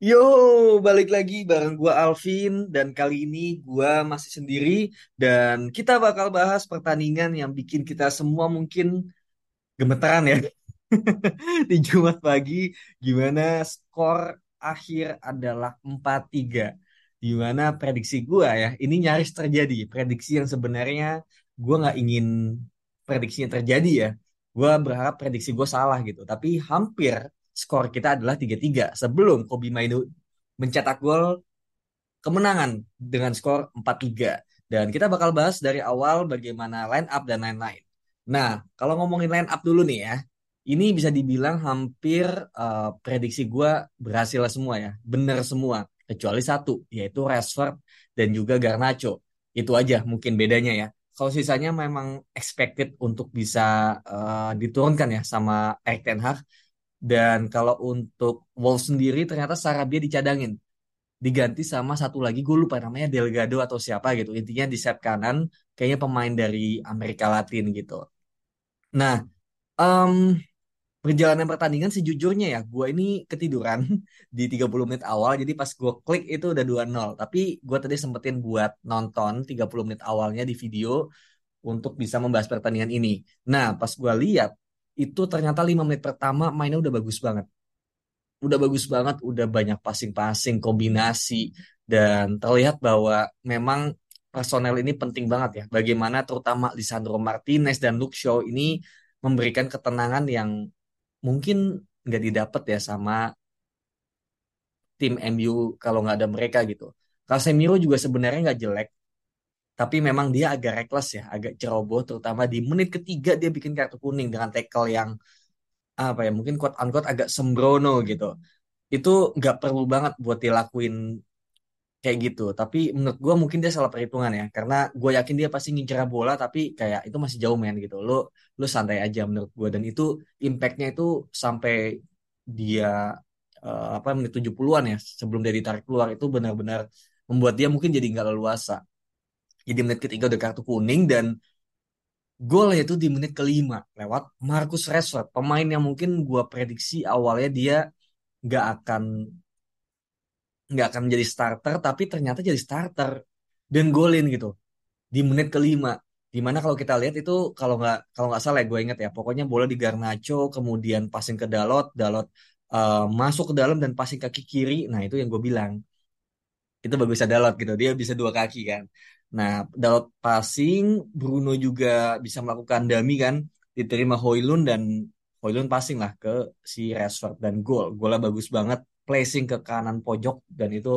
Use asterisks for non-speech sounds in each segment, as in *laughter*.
Yo, balik lagi bareng gua Alvin dan kali ini gua masih sendiri dan kita bakal bahas pertandingan yang bikin kita semua mungkin gemetaran ya. *laughs* Di Jumat pagi gimana skor akhir adalah 4-3 gimana prediksi gua ya ini nyaris terjadi. Prediksi yang sebenarnya gua nggak ingin prediksinya terjadi ya gua berharap prediksi gue salah gitu tapi hampir skor kita adalah 3-3 sebelum Kobe Mainu mencetak gol kemenangan dengan skor 4-3. Dan kita bakal bahas dari awal bagaimana line up dan lain-lain. Nah, kalau ngomongin line up dulu nih ya, ini bisa dibilang hampir uh, prediksi gue berhasil semua ya, bener semua. Kecuali satu, yaitu Rashford dan juga Garnacho. Itu aja mungkin bedanya ya. Kalau sisanya memang expected untuk bisa uh, diturunkan ya sama Erik Ten Hag. Dan kalau untuk Wolves sendiri ternyata Sarabia dicadangin. Diganti sama satu lagi gue lupa namanya Delgado atau siapa gitu. Intinya di set kanan kayaknya pemain dari Amerika Latin gitu. Nah, um, perjalanan pertandingan sejujurnya ya gue ini ketiduran *laughs* di 30 menit awal jadi pas gue klik itu udah 2-0 tapi gue tadi sempetin buat nonton 30 menit awalnya di video untuk bisa membahas pertandingan ini. Nah, pas gue lihat itu ternyata lima menit pertama mainnya udah bagus banget. Udah bagus banget, udah banyak passing-passing, kombinasi dan terlihat bahwa memang personel ini penting banget ya. Bagaimana terutama Lisandro Martinez dan Luke Shaw ini memberikan ketenangan yang mungkin nggak didapat ya sama tim MU kalau nggak ada mereka gitu. Casemiro juga sebenarnya nggak jelek, tapi memang dia agak reckless ya, agak ceroboh, terutama di menit ketiga dia bikin kartu kuning dengan tackle yang apa ya, mungkin quote unquote agak sembrono gitu. Itu nggak perlu banget buat dilakuin kayak gitu. Tapi menurut gue mungkin dia salah perhitungan ya, karena gue yakin dia pasti ngincer bola, tapi kayak itu masih jauh men gitu. Lu lu santai aja menurut gue dan itu impactnya itu sampai dia uh, apa menit 70-an ya sebelum dia ditarik keluar. Itu benar-benar membuat dia mungkin jadi nggak leluasa. Jadi menit ketiga udah kartu kuning dan gol itu di menit kelima lewat Marcus Rashford. Pemain yang mungkin gue prediksi awalnya dia nggak akan nggak akan menjadi starter tapi ternyata jadi starter. Dan golin gitu di menit kelima. Di mana kalau kita lihat itu kalau nggak kalau nggak salah ya gue inget ya pokoknya bola di Garnacho kemudian passing ke Dalot Dalot uh, masuk ke dalam dan passing kaki kiri. Nah itu yang gue bilang. Itu bagusnya Dalot gitu dia bisa dua kaki kan. Nah, Dalot passing, Bruno juga bisa melakukan dummy kan, diterima Hoylund dan Hoylund passing lah ke si Rashford dan gol. Golnya bagus banget, placing ke kanan pojok dan itu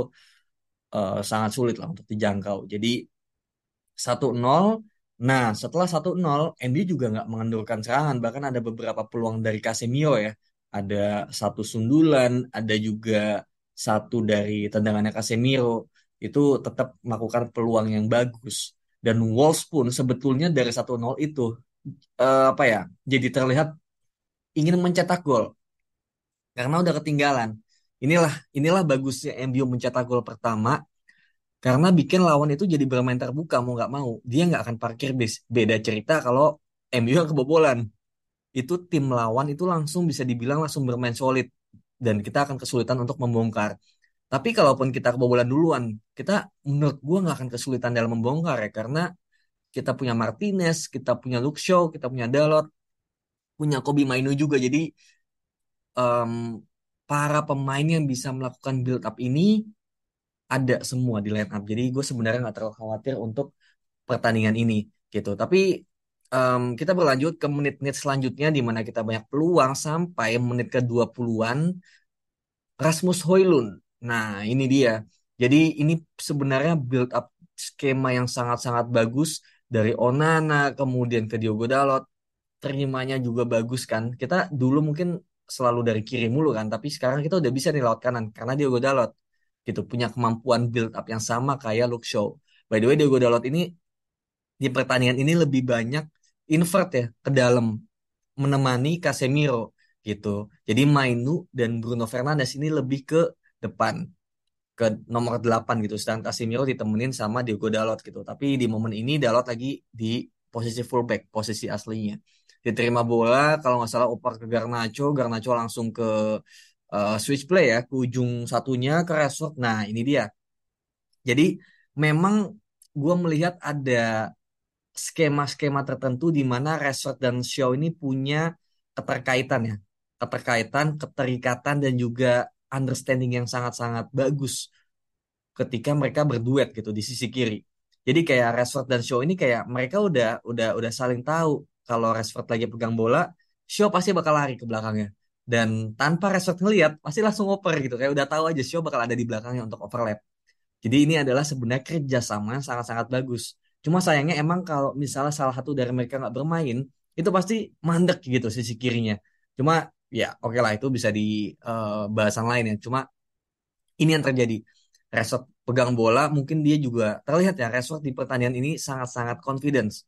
uh, sangat sulit lah untuk dijangkau. Jadi 1-0. Nah, setelah 1-0, MU juga nggak mengendurkan serangan, bahkan ada beberapa peluang dari Casemiro ya. Ada satu sundulan, ada juga satu dari tendangannya Casemiro itu tetap melakukan peluang yang bagus. Dan Wolves pun sebetulnya dari 1-0 itu uh, apa ya? Jadi terlihat ingin mencetak gol. Karena udah ketinggalan. Inilah inilah bagusnya MU mencetak gol pertama karena bikin lawan itu jadi bermain terbuka mau nggak mau. Dia nggak akan parkir bis. Beda cerita kalau MU yang kebobolan. Itu tim lawan itu langsung bisa dibilang langsung bermain solid dan kita akan kesulitan untuk membongkar. Tapi kalaupun kita kebobolan duluan, kita menurut gue nggak akan kesulitan dalam membongkar ya karena kita punya Martinez, kita punya Luke Shaw, kita punya Dalot, punya Kobe Mainu juga. Jadi um, para pemain yang bisa melakukan build up ini ada semua di line up. Jadi gue sebenarnya nggak terlalu khawatir untuk pertandingan ini gitu. Tapi em, kita berlanjut ke menit-menit selanjutnya di mana kita banyak peluang sampai menit ke-20-an Rasmus Højlund. Nah, ini dia. Jadi ini sebenarnya build up skema yang sangat-sangat bagus dari Onana kemudian ke Diogo Dalot. Terimanya juga bagus kan. Kita dulu mungkin selalu dari kiri mulu kan, tapi sekarang kita udah bisa nih lewat kanan karena Diogo Dalot gitu punya kemampuan build up yang sama kayak Luke Shaw. By the way, Diogo Dalot ini di pertandingan ini lebih banyak invert ya ke dalam menemani Casemiro gitu. Jadi Mainu dan Bruno Fernandes ini lebih ke depan ke nomor 8 gitu. Sedangkan Casemiro ditemenin sama Diogo Dalot gitu. Tapi di momen ini Dalot lagi di posisi fullback, posisi aslinya. Diterima bola, kalau nggak salah oper ke Garnacho, Garnacho langsung ke uh, switch play ya, ke ujung satunya ke Rashford. Nah ini dia. Jadi memang gue melihat ada skema-skema tertentu di mana Rashford dan Shaw ini punya keterkaitan ya. Keterkaitan, keterikatan dan juga understanding yang sangat-sangat bagus ketika mereka berduet gitu di sisi kiri. Jadi kayak Rashford dan Shaw ini kayak mereka udah udah udah saling tahu kalau Rashford lagi pegang bola, Shaw pasti bakal lari ke belakangnya. Dan tanpa Rashford ngeliat, pasti langsung oper gitu. Kayak udah tahu aja Shaw bakal ada di belakangnya untuk overlap. Jadi ini adalah sebenarnya kerjasama yang sangat-sangat bagus. Cuma sayangnya emang kalau misalnya salah satu dari mereka nggak bermain, itu pasti mandek gitu sisi kirinya. Cuma ya oke okay lah itu bisa di uh, bahasan lain ya. Cuma ini yang terjadi. Rashford pegang bola, mungkin dia juga terlihat ya Rashford di pertandingan ini sangat-sangat confidence,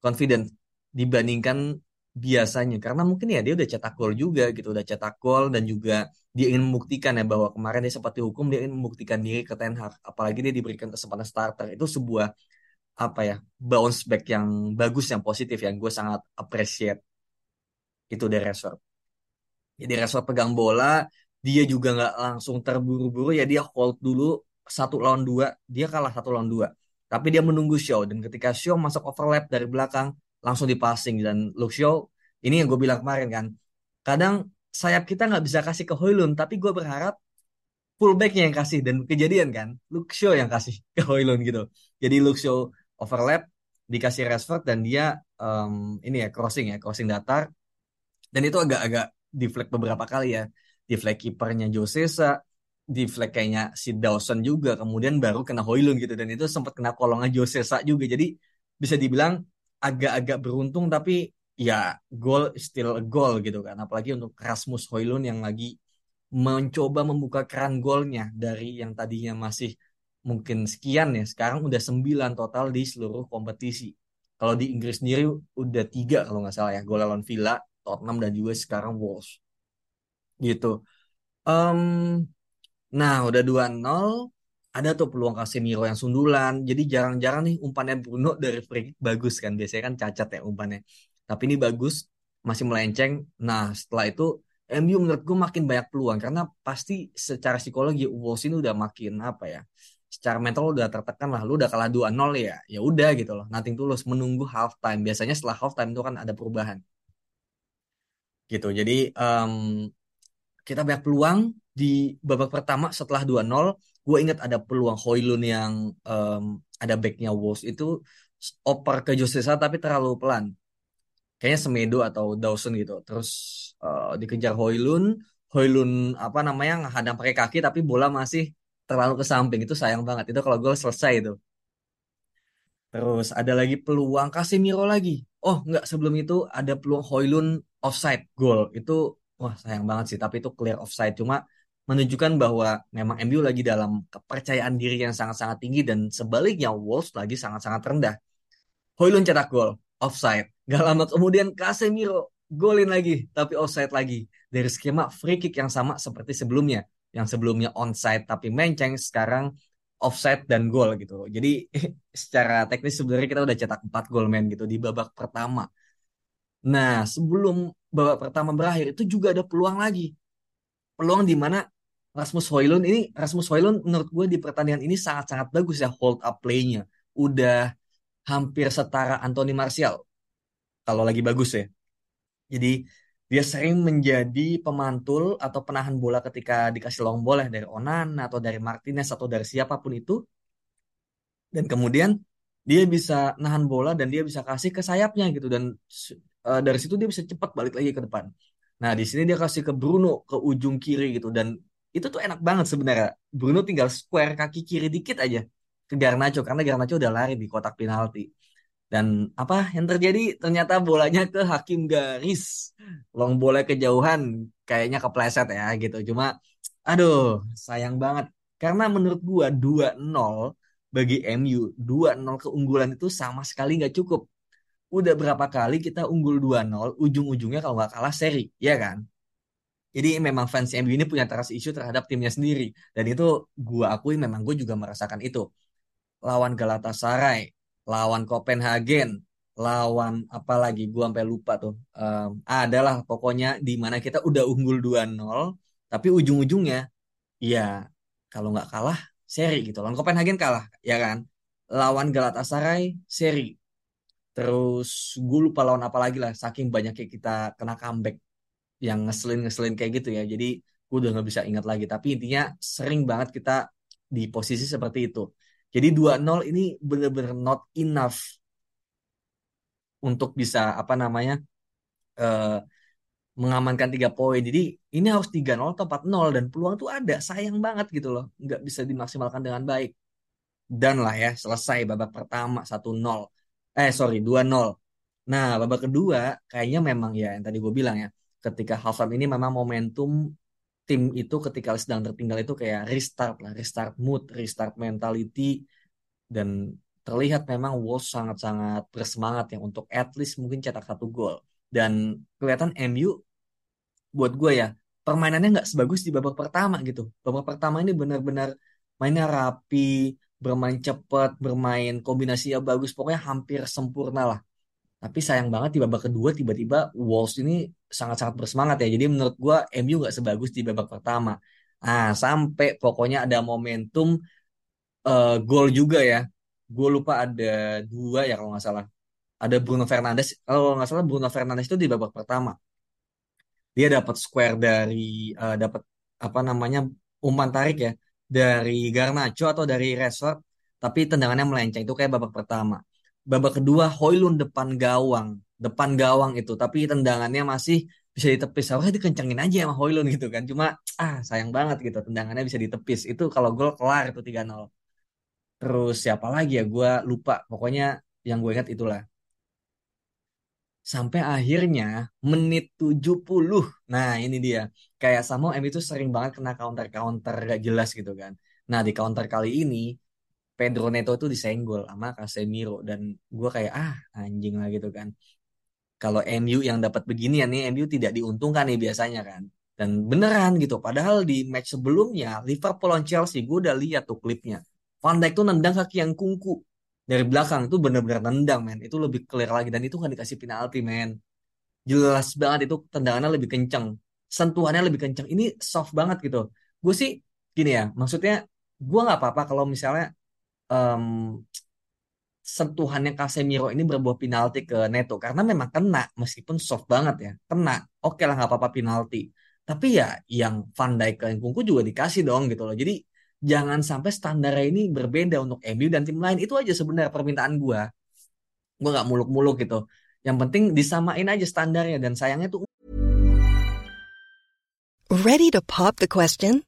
confident dibandingkan biasanya. Karena mungkin ya dia udah cetak gol juga gitu udah cetak gol dan juga dia ingin membuktikan ya bahwa kemarin dia sempat dihukum dia ingin membuktikan diri ke Ten Hag. Apalagi dia diberikan kesempatan starter. Itu sebuah apa ya bounce back yang bagus yang positif yang gue sangat appreciate. Itu dari Rashford jadi Rashford pegang bola dia juga nggak langsung terburu-buru. Ya dia hold dulu satu lawan dua dia kalah satu lawan dua. Tapi dia menunggu show dan ketika show masuk overlap dari belakang langsung di passing. Dan Shaw ini yang gue bilang kemarin kan kadang sayap kita nggak bisa kasih ke Hoylund tapi gue berharap fullbacknya yang kasih. Dan kejadian kan Shaw yang kasih *laughs* ke Hoylund gitu. Jadi Shaw overlap dikasih Rashford dan dia um, ini ya crossing ya crossing datar. Dan itu agak-agak deflect beberapa kali ya. Deflect kipernya Josesa deflect kayaknya si Dawson juga kemudian baru kena Hoylund gitu. Dan itu sempat kena kolongan Josesa juga. Jadi bisa dibilang agak-agak beruntung tapi ya goal still a goal gitu kan. Apalagi untuk Rasmus Hoylund yang lagi mencoba membuka keran golnya dari yang tadinya masih mungkin sekian ya sekarang udah 9 total di seluruh kompetisi. Kalau di Inggris sendiri udah tiga kalau nggak salah ya gol lawan Villa Tottenham dan juga sekarang Wolves. Gitu. Um, nah udah 2-0 ada tuh peluang Casemiro yang sundulan. Jadi jarang-jarang nih umpannya Bruno *laughs* dari free kick bagus kan. Biasanya kan cacat ya umpannya. Tapi ini bagus, masih melenceng. Nah setelah itu MU menurut gue makin banyak peluang karena pasti secara psikologi Wolves ini udah makin apa ya secara mental udah tertekan lah lu udah kalah 2-0 ya ya udah gitu loh nothing tulus menunggu half time biasanya setelah half time itu kan ada perubahan gitu jadi um, kita banyak peluang di babak pertama setelah 2-0 gue ingat ada peluang Hoylun yang um, ada backnya Wolves itu oper ke Josesa tapi terlalu pelan. Kayaknya Semedo atau Dawson gitu. Terus uh, dikejar Hoylun. Hoylun apa namanya ngadang pakai kaki tapi bola masih terlalu ke samping. Itu sayang banget. Itu kalau gol selesai itu. Terus ada lagi peluang Casemiro lagi. Oh nggak. Sebelum itu ada peluang Hoylun offside gol. Itu wah sayang banget sih. Tapi itu clear offside. Cuma menunjukkan bahwa memang MU lagi dalam kepercayaan diri yang sangat-sangat tinggi dan sebaliknya Wolves lagi sangat-sangat rendah. Hoylund cetak gol, offside. Gak lama kemudian Casemiro golin lagi, tapi offside lagi. Dari skema free kick yang sama seperti sebelumnya. Yang sebelumnya onside tapi menceng, sekarang offside dan gol gitu. Jadi *laughs* secara teknis sebenarnya kita udah cetak 4 gol men gitu di babak pertama. Nah sebelum babak pertama berakhir itu juga ada peluang lagi. Peluang di mana Rasmus Højlund ini Rasmus Højlund menurut gue di pertandingan ini sangat-sangat bagus ya hold up play-nya. Udah hampir setara Anthony Martial kalau lagi bagus ya. Jadi dia sering menjadi pemantul atau penahan bola ketika dikasih long ball ya dari Onan atau dari Martinez atau dari siapa pun itu. Dan kemudian dia bisa nahan bola dan dia bisa kasih ke sayapnya gitu dan uh, dari situ dia bisa cepat balik lagi ke depan. Nah, di sini dia kasih ke Bruno ke ujung kiri gitu dan itu tuh enak banget sebenarnya. Bruno tinggal square kaki kiri dikit aja ke Garnacho karena Garnacho udah lari di kotak penalti. Dan apa yang terjadi? Ternyata bolanya ke hakim garis. Long bola kejauhan kayaknya kepleset ya gitu. Cuma aduh, sayang banget. Karena menurut gua 2-0 bagi MU, 2-0 keunggulan itu sama sekali nggak cukup. Udah berapa kali kita unggul 2-0, ujung-ujungnya kalau nggak kalah seri, ya kan? Jadi memang fans MU ini punya trust issue terhadap timnya sendiri. Dan itu gua akui memang gue juga merasakan itu. Lawan Galatasaray, lawan Copenhagen, lawan apa lagi gue sampai lupa tuh. Um, adalah pokoknya di mana kita udah unggul 2-0, tapi ujung-ujungnya ya kalau nggak kalah seri gitu. Lawan Copenhagen kalah, ya kan? Lawan Galatasaray seri. Terus gue lupa lawan apa lagi lah, saking banyaknya kita kena comeback yang ngeselin-ngeselin kayak gitu ya. Jadi gue udah nggak bisa ingat lagi. Tapi intinya sering banget kita di posisi seperti itu. Jadi 2-0 ini bener-bener not enough untuk bisa apa namanya uh, mengamankan tiga poin. Jadi ini harus 3-0 atau 4-0 dan peluang tuh ada. Sayang banget gitu loh. Nggak bisa dimaksimalkan dengan baik. Dan lah ya selesai babak pertama 1-0. Eh sorry 2-0. Nah babak kedua kayaknya memang ya yang tadi gue bilang ya ketika halftime ini memang momentum tim itu ketika sedang tertinggal itu kayak restart lah, restart mood, restart mentality. Dan terlihat memang Wolves sangat-sangat bersemangat ya untuk at least mungkin cetak satu gol. Dan kelihatan MU buat gue ya permainannya nggak sebagus di babak pertama gitu. Babak pertama ini benar-benar mainnya rapi bermain cepat bermain kombinasinya bagus. Pokoknya hampir sempurna lah tapi sayang banget di babak kedua tiba-tiba Wolves ini sangat-sangat bersemangat ya. Jadi menurut gue MU nggak sebagus di babak pertama. Nah sampai pokoknya ada momentum uh, gol juga ya. Gue lupa ada dua ya kalau nggak salah. Ada Bruno Fernandes. Kalau nggak salah Bruno Fernandes itu di babak pertama. Dia dapat square dari uh, dapat apa namanya umpan tarik ya dari Garnacho atau dari Rashford. Tapi tendangannya melenceng itu kayak babak pertama babak kedua Hoylun depan gawang. Depan gawang itu tapi tendangannya masih bisa ditepis. Harusnya dikencengin aja sama Hoylun gitu kan. Cuma ah sayang banget gitu tendangannya bisa ditepis. Itu kalau gol kelar itu 3-0 terus siapa lagi ya? Gue lupa. Pokoknya yang gue ingat itulah. Sampai akhirnya menit 70 nah ini dia. Kayak sama M itu sering banget kena counter-counter gak jelas gitu kan. Nah di counter kali ini Pedro Neto itu disenggol sama Casemiro dan gue kayak ah anjing lah gitu kan. Kalau MU yang dapat begini ya nih MU tidak diuntungkan nih biasanya kan. Dan beneran gitu. Padahal di match sebelumnya Liverpool lawan Chelsea gue udah lihat tuh klipnya. Van Dijk tuh nendang kaki yang kungku dari belakang tuh bener-bener nendang men. Itu lebih clear lagi dan itu kan dikasih penalti men. Jelas banget itu tendangannya lebih kenceng. Sentuhannya lebih kenceng. Ini soft banget gitu. Gue sih gini ya, maksudnya gue nggak apa-apa kalau misalnya um, sentuhannya Casemiro ini berbuah penalti ke Neto. Karena memang kena meskipun soft banget ya. Kena. Oke lah nggak apa-apa penalti. Tapi ya yang Van Dijk ke Nkunku juga dikasih dong gitu loh. Jadi jangan sampai standarnya ini berbeda untuk MU dan tim lain. Itu aja sebenarnya permintaan gue gue nggak muluk-muluk gitu. Yang penting disamain aja standarnya dan sayangnya tuh Ready to pop the question?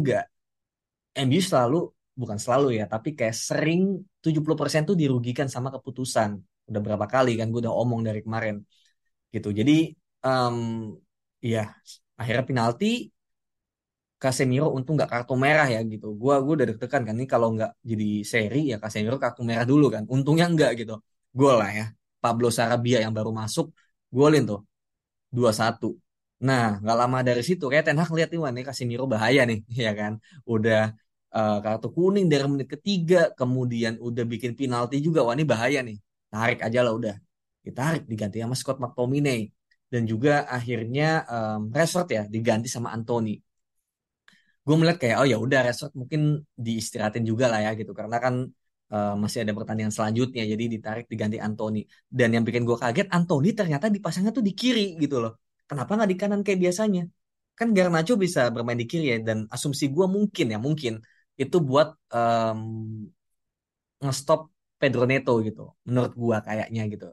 Enggak MU selalu bukan selalu ya, tapi kayak sering 70% tuh dirugikan sama keputusan. Udah berapa kali kan gue udah omong dari kemarin gitu. Jadi um, ya akhirnya penalti Casemiro untung nggak kartu merah ya gitu. Gua gua udah deg-degan kan nih kalau nggak jadi seri ya Casemiro kartu merah dulu kan. Untungnya nggak gitu. Gol lah ya. Pablo Sarabia yang baru masuk golin tuh 2-1. Nah, nggak lama dari situ kayak Ten Hag lihat nih wah nih Casemiro bahaya nih *laughs* ya kan. Udah uh, kartu kuning dari menit ketiga, kemudian udah bikin penalti juga wah ini bahaya nih. Tarik aja lah udah. Ditarik diganti sama Scott McTominay dan juga akhirnya um, Rashford ya diganti sama Anthony gue melihat kayak oh ya udah Rashford mungkin diistirahatin juga lah ya gitu karena kan uh, masih ada pertandingan selanjutnya jadi ditarik diganti Anthony dan yang bikin gue kaget Anthony ternyata dipasangnya tuh di kiri gitu loh kenapa nggak di kanan kayak biasanya kan Garnacho bisa bermain di kiri ya dan asumsi gue mungkin ya mungkin itu buat um, ngestop Pedro Neto gitu menurut gue kayaknya gitu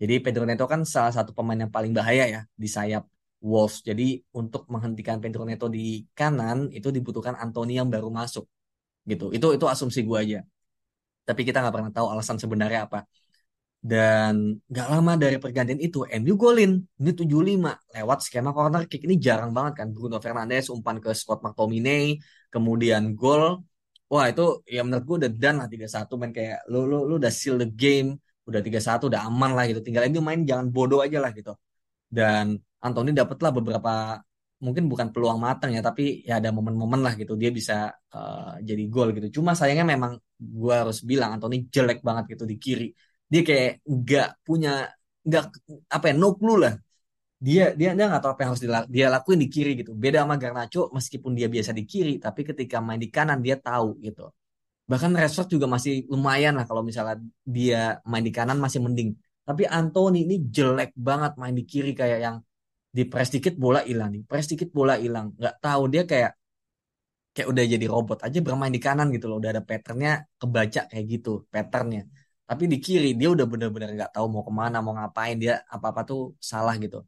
jadi Pedro Neto kan salah satu pemain yang paling bahaya ya di sayap Wolves. Jadi untuk menghentikan Pedro Neto di kanan itu dibutuhkan Anthony yang baru masuk gitu. Itu itu asumsi gue aja. Tapi kita nggak pernah tahu alasan sebenarnya apa. Dan nggak lama dari pergantian itu MU golin. Ini 75 lewat skema corner kick ini jarang banget kan. Bruno Fernandes umpan ke Scott McTominay, kemudian gol. Wah itu ya menurut gue udah done lah 3-1 main kayak lu, lu, lu udah seal the game, udah 3-1 udah aman lah gitu. Tinggal MU main jangan bodoh aja lah gitu. Dan Anthony dapatlah beberapa mungkin bukan peluang matang ya tapi ya ada momen-momen lah gitu dia bisa uh, jadi gol gitu cuma sayangnya memang gue harus bilang Anthony jelek banget gitu di kiri dia kayak nggak punya nggak apa ya no clue lah. Dia dia dia nggak tahu apa yang harus dia lakuin di kiri gitu. Beda sama Garnacho meskipun dia biasa di kiri tapi ketika main di kanan dia tahu gitu. Bahkan Rashford juga masih lumayan lah kalau misalnya dia main di kanan masih mending. Tapi Anthony ini jelek banget main di kiri kayak yang di press dikit bola hilang nih. Press dikit bola hilang. Nggak tahu dia kayak kayak udah jadi robot aja bermain di kanan gitu loh. Udah ada patternnya kebaca kayak gitu patternnya tapi di kiri dia udah bener-bener nggak tahu mau ke mana mau ngapain dia apa-apa tuh salah gitu.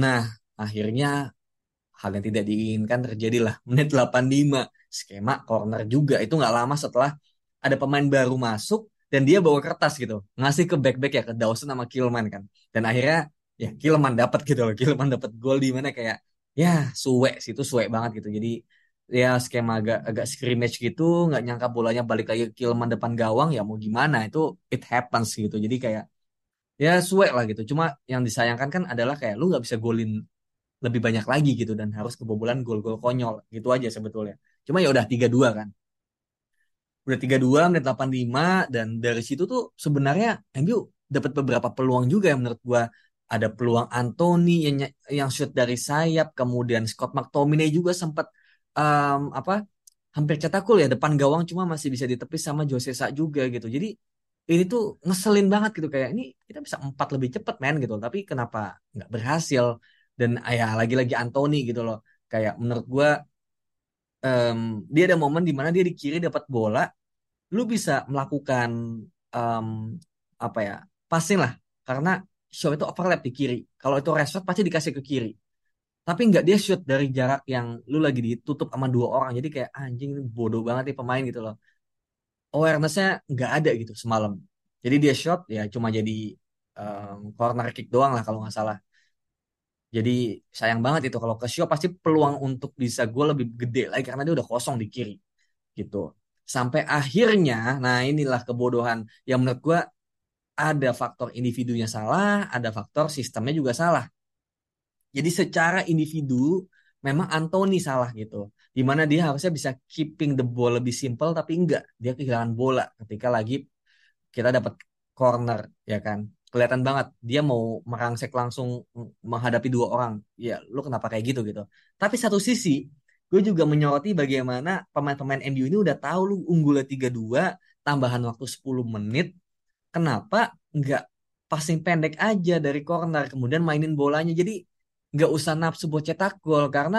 Nah akhirnya hal yang tidak diinginkan terjadilah. *laughs* Menit 85 skema corner juga. Itu nggak lama setelah ada pemain baru masuk dan dia bawa kertas gitu. Ngasih ke back back ya ke Dawson sama Kilman kan. Dan akhirnya ya Kilman dapat gitu loh. Kilman dapat gol di mana kayak ya suwe sih itu suwe banget gitu. Jadi ya skema agak agak scrimmage gitu nggak nyangka bolanya balik lagi ke Kilman depan gawang ya mau gimana itu it happens gitu. Jadi kayak ya suwe lah gitu. Cuma yang disayangkan kan adalah kayak lu nggak bisa golin lebih banyak lagi gitu dan harus kebobolan gol-gol konyol gitu aja sebetulnya. Cuma ya udah tiga dua kan. Udah tiga dua menit 85 dan dari situ tuh sebenarnya MU dapat beberapa peluang juga yang menurut gua. Ada peluang Anthony yang yang shoot dari sayap, kemudian Scott McTominay juga sempat um, apa hampir cetak gol ya depan gawang cuma masih bisa ditepis sama Jose Sa juga gitu. Jadi ini tuh ngeselin banget gitu kayak ini kita bisa empat lebih cepat men gitu tapi kenapa nggak berhasil dan ya lagi-lagi Anthony gitu loh kayak menurut gue um, dia ada momen di mana dia di kiri dapat bola lu bisa melakukan um, apa ya passing lah karena show itu overlap di kiri. Kalau itu Rashford pasti dikasih ke kiri. Tapi nggak dia shoot dari jarak yang lu lagi ditutup sama dua orang. Jadi kayak anjing ini bodoh banget nih pemain gitu loh. Awarenessnya nggak ada gitu semalam. Jadi dia shot ya cuma jadi um, corner kick doang lah kalau nggak salah. Jadi sayang banget itu kalau ke show pasti peluang untuk bisa gue lebih gede lagi karena dia udah kosong di kiri gitu. Sampai akhirnya, nah inilah kebodohan yang menurut gue ada faktor individunya salah, ada faktor sistemnya juga salah. Jadi secara individu memang Anthony salah gitu. Di mana dia harusnya bisa keeping the ball lebih simple tapi enggak. Dia kehilangan bola ketika lagi kita dapat corner ya kan. Kelihatan banget dia mau merangsek langsung menghadapi dua orang. Ya lu kenapa kayak gitu gitu. Tapi satu sisi gue juga menyoroti bagaimana pemain-pemain MU ini udah tahu lu unggulnya 3-2 tambahan waktu 10 menit kenapa nggak passing pendek aja dari corner kemudian mainin bolanya jadi nggak usah nafsu buat cetak gol karena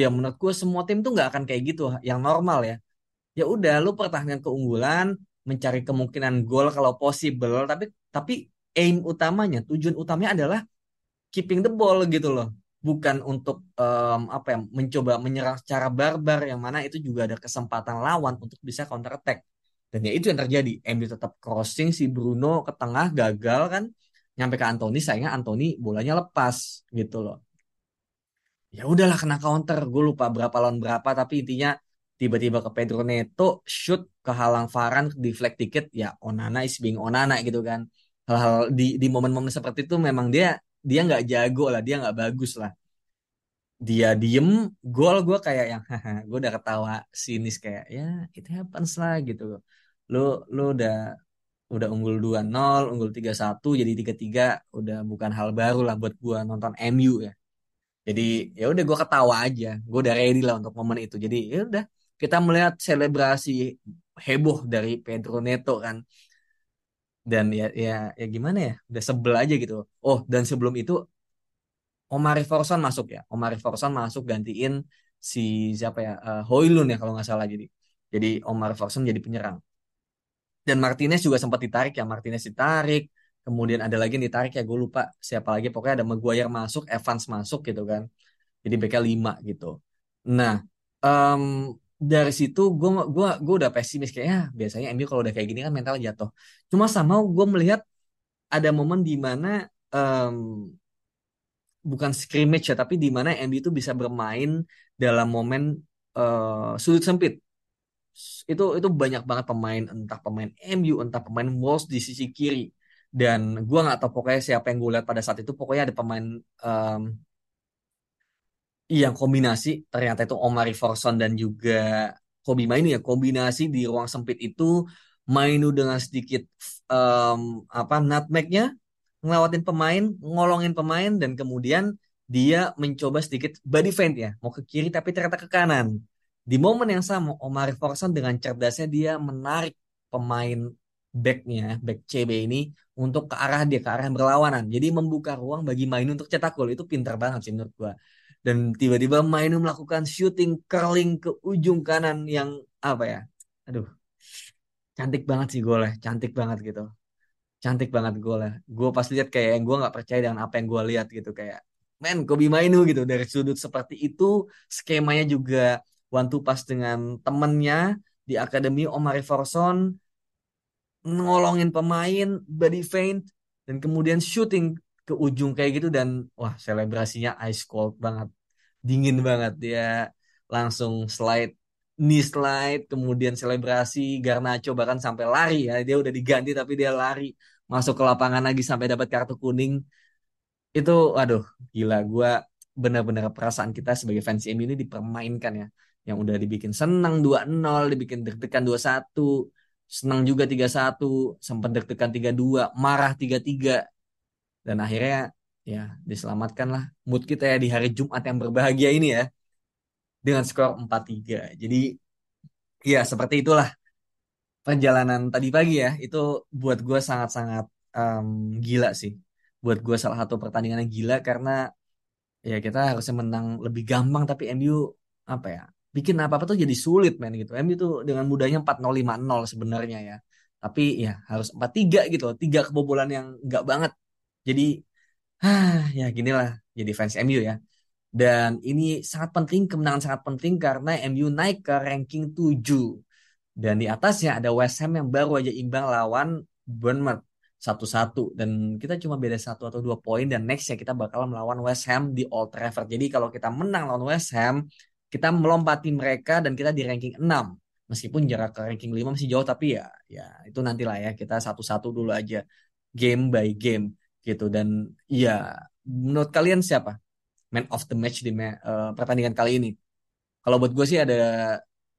ya menurut gue semua tim tuh nggak akan kayak gitu yang normal ya. Ya udah lu pertahankan keunggulan mencari kemungkinan gol kalau possible tapi tapi aim utamanya tujuan utamanya adalah keeping the ball gitu loh. Bukan untuk em, apa ya mencoba menyerang secara barbar yang mana itu juga ada kesempatan lawan untuk bisa counter attack. Dan ya itu yang terjadi. MU tetap crossing si Bruno ke tengah gagal kan nyampe ke Anthony sayangnya Anthony bolanya lepas gitu loh. Ya udahlah kena counter. Gue lupa berapa lawan berapa tapi intinya tiba-tiba ke Pedro Neto shoot kehalang Varane deflect dikit ya Onana is being Onana gitu kan. Hal-hal di di momen-momen seperti itu memang dia dia nggak jago lah dia nggak bagus lah. Dia diem gol gue kayak yang gue udah ketawa sinis kayak ya it happens lah gitu. Lu lu udah udah unggul dua nol unggul tiga satu jadi tiga tiga udah bukan hal baru lah buat gue nonton MU ya. Jadi ya udah gue ketawa aja gue udah ready lah untuk momen itu. Jadi ya udah kita melihat selebrasi heboh dari Pedro Neto kan. Dan ya ya ya gimana ya udah sebel aja gitu. Oh dan sebelum itu Omari Forson masuk ya. Omari Forson masuk gantiin si siapa ya Eh, Hoylund ya kalau nggak salah. Jadi jadi Omari Forson jadi penyerang dan Martinez juga sempat ditarik ya Martinez ditarik kemudian ada lagi yang ditarik ya gue lupa siapa lagi pokoknya ada Maguire masuk Evans masuk gitu kan. Jadi BK 5 gitu. Nah em, dari situ gue gua gue udah pesimis kayak ya biasanya MU kalau udah kayak gini kan mental jatuh. Cuma sama gue melihat ada momen di mana em, bukan scrimmage ya tapi di mana MU itu bisa bermain dalam momen eh, sudut sempit itu itu banyak banget pemain entah pemain MU entah pemain Wolves di sisi kiri. Dan gua nggak tahu pokoknya siapa yang gue lihat pada saat itu pokoknya ada pemain em, yang kombinasi ternyata itu Omari Forson dan juga Kobe. Mainu ya kombinasi di ruang sempit itu Mainu dengan sedikit em, apa nutmegnya ngelawatin pemain ngolongin pemain dan kemudian dia mencoba sedikit body feint ya mau ke kiri tapi ternyata ke kanan di momen yang sama Omari Forson dengan cerdasnya dia menarik pemain backnya back CB ini untuk ke arah dia ke arah yang berlawanan. Jadi membuka ruang bagi Mainu untuk cetak gol. Itu pintar banget sih menurut gua. Dan tiba-tiba Mainu melakukan shooting curling ke ujung kanan yang apa ya aduh cantik banget sih golnya cantik banget gitu. Cantik banget golnya. Gue pas lihat kayak yang gue nggak percaya dengan apa yang gue lihat gitu kayak men Kobe Mainu gitu dari sudut seperti itu skemanya juga one two pass dengan temennya di akademi Omari Forson ngolongin pemain body feint dan kemudian shooting ke ujung kayak gitu dan wah selebrasinya ice cold banget. Dingin banget dia langsung slide knee slide kemudian selebrasi Garnacho bahkan sampai lari ya. Dia udah diganti tapi dia lari. Masuk ke lapangan lagi sampai dapat kartu kuning. Itu aduh gila. Gua benar-benar perasaan kita sebagai fans MU ini dipermainkan ya yang udah dibikin senang 2-0 dibikin deg-degan 2-1 senang juga 3-1 sempat deg-degan 3-2 marah 3-3 dan akhirnya ya diselamatkanlah mood kita ya di hari Jumat yang berbahagia ini ya dengan skor 4-3 jadi ya seperti itulah perjalanan tadi pagi ya. Itu buat gue sangat-sangat em, gila sih. Buat gue salah satu pertandingan yang gila karena ya kita harusnya menang lebih gampang tapi MU apa ya bikin apa-apa tuh jadi sulit men gitu. MU tuh dengan mudahnya 4-0 5-0 sebenarnya ya. Tapi ya harus 4-3 gitu loh. Tiga kebobolan yang enggak banget. Jadi ah ya ginilah jadi fans MU ya. Dan ini sangat penting kemenangan sangat penting karena MU naik ke ranking 7 dan di atasnya ada West Ham yang baru aja imbang lawan Bournemouth satu-satu dan kita cuma beda satu atau dua poin dan next ya kita bakal melawan West Ham di Old Trafford. Jadi kalau kita menang lawan West Ham, kita melompati mereka dan kita di ranking 6. Meskipun jarak ke ranking 5 masih jauh tapi ya ya itu nantilah ya kita satu-satu dulu aja game by game gitu dan ya menurut kalian siapa man of the match di eh, pertandingan kali ini? Kalau buat gue sih ada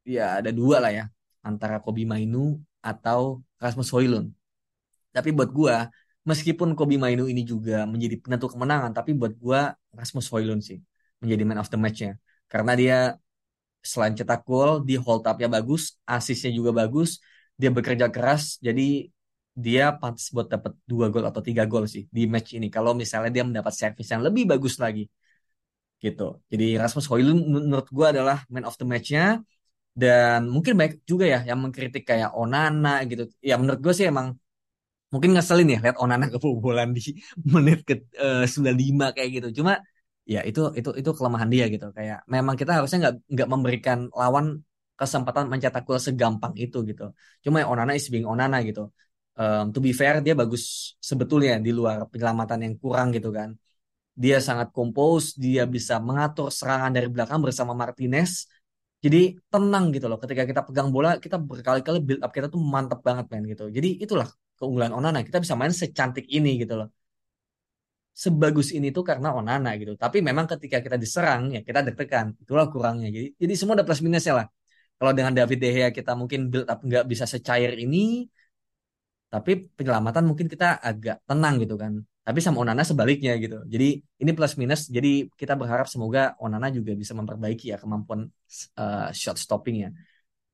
ya ada dua lah ya antara Kobe Mainu atau Rasmus Højlund. Tapi buat gua, meskipun Kobe Mainu ini juga menjadi penentu kemenangan, tapi buat gua Rasmus Højlund sih menjadi man of the match-nya. Karena dia selain cetak gol, di hold up-nya bagus, asisnya juga bagus, dia bekerja keras, jadi dia pantas buat dapat dua gol atau tiga gol sih di match ini. Kalau misalnya dia mendapat servis yang lebih bagus lagi, gitu. Jadi Rasmus Højlund menurut gua adalah man of the match-nya dan mungkin banyak juga ya yang mengkritik kayak Onana gitu. Ya menurut gue sih emang mungkin ngeselin ya lihat Onana kebobolan di *laughs* menit ke eh, 95 kayak gitu. Cuma ya itu itu itu kelemahan dia gitu. Kayak memang kita harusnya nggak nggak memberikan lawan kesempatan mencetak gol segampang itu gitu. Cuma ya Onana is being Onana gitu. Um, to be fair dia bagus sebetulnya di luar penyelamatan yang kurang gitu kan. Dia sangat kompos dia bisa mengatur serangan dari belakang bersama Martinez. Jadi tenang gitu loh ketika kita pegang bola kita berkali-kali build up kita tuh mantep banget main gitu. Jadi itulah keunggulan Onana kita bisa main secantik ini gitu loh sebagus ini tuh karena Onana gitu. Tapi memang ketika kita diserang ya kita deg-degan. Itulah kurangnya. Jadi jadi semua ada plus minusnya lah. Kalau dengan David De Gea kita mungkin build up nggak bisa secair ini, tapi penyelamatan mungkin kita agak tenang gitu kan. Tapi sama Onana sebaliknya gitu. Jadi ini plus minus. Jadi kita berharap semoga Onana juga bisa memperbaiki ya kemampuan uh, shot stoppingnya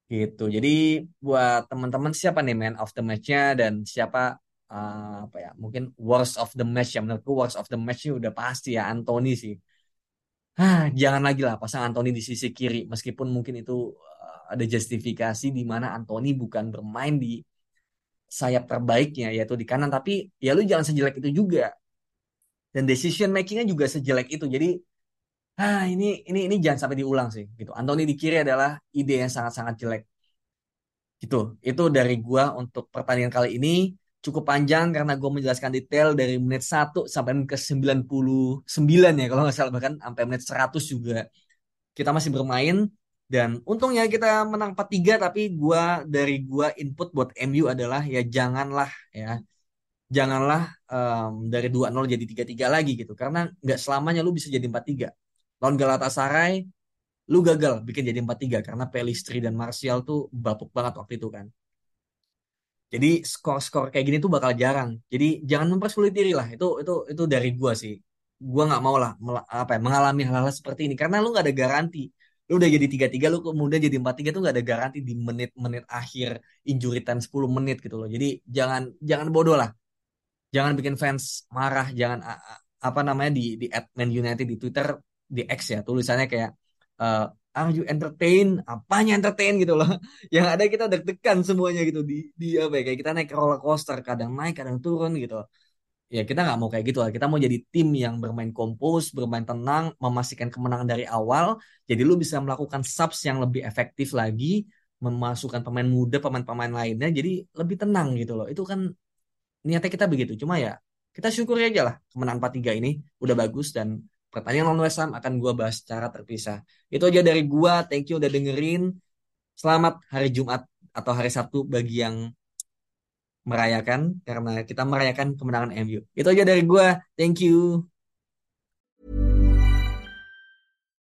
gitu. Jadi buat teman-teman siapa nih man of the match-nya dan siapa uh, apa ya mungkin worst of the match ya menurutku worst of the match ini udah pasti ya Anthony sih. Ah jangan lagi lah pasang Anthony di sisi kiri. Meskipun mungkin itu uh, ada justifikasi di mana Anthony bukan bermain di sayap terbaiknya yaitu di kanan. Tapi ya lu jangan sejelek itu juga. Dan decision makingnya juga sejelek itu. Jadi ah ini ini ini jangan sampai diulang sih gitu. Anthony di kiri adalah ide yang sangat-sangat jelek. Gitu. Itu dari gua untuk pertandingan kali ini cukup panjang karena gue menjelaskan detail dari menit 1 sampai menit ke 99 ya kalau nggak salah bahkan sampai menit 100 juga. Kita masih bermain dan untungnya kita menang 4-3 tapi gua dari gua input buat MU adalah ya janganlah ya janganlah um, dari 2-0 jadi 3-3 lagi gitu. Karena nggak selamanya lu bisa jadi 4-3 lawan Galatasaray lu gagal bikin jadi 4-3 karena Pelistri dan Martial tuh bapuk banget waktu itu kan jadi skor-skor kayak gini tuh bakal jarang. Jadi jangan mempersulit diri lah. Itu itu itu dari gua sih. Gua nggak mau lah apa ya, mengalami hal-hal seperti ini karena lu nggak ada garansi. Lu udah jadi tiga tiga, lu kemudian jadi empat tiga tuh nggak ada garansi di menit-menit akhir injury time 10 menit gitu loh. Jadi jangan jangan bodoh lah. Jangan bikin fans marah. Jangan apa namanya di di Man United di Twitter di X ya tulisannya kayak uh, are you entertain. Apanya entertain gitu loh. *laughs* Yang ada kita deg-degan semuanya gitu. Di di apa ya kayak kita naik roller coaster kadang naik kadang turun gitu. Ya kita nggak mau kayak gitu lah. Kita mau jadi tim yang bermain kompos bermain tenang memastikan kemenangan dari awal. Jadi lu bisa melakukan subs yang lebih efektif lagi memasukkan pemain muda pemain-pemain lainnya jadi lebih tenang gitu loh. Itu kan niatnya kita begitu. Cuma ya kita syukuri aja lah. Kemenangan 4-3 ini udah bagus dan pertandingan lawan West Ham akan gue bahas secara terpisah. Itu aja dari gue. Thank you udah dengerin. Selamat hari Jumat atau hari Sabtu bagi yang merayakan karena kita merayakan kemenangan MU. Itu aja dari gue. Thank you.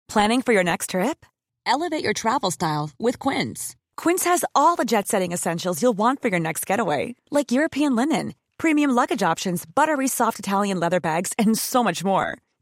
Planning for your next trip? Elevate your travel style with Quince. Quince has all the jet-setting essentials you'll want for your next getaway, like European linen, premium luggage options, buttery soft Italian leather bags, and so much more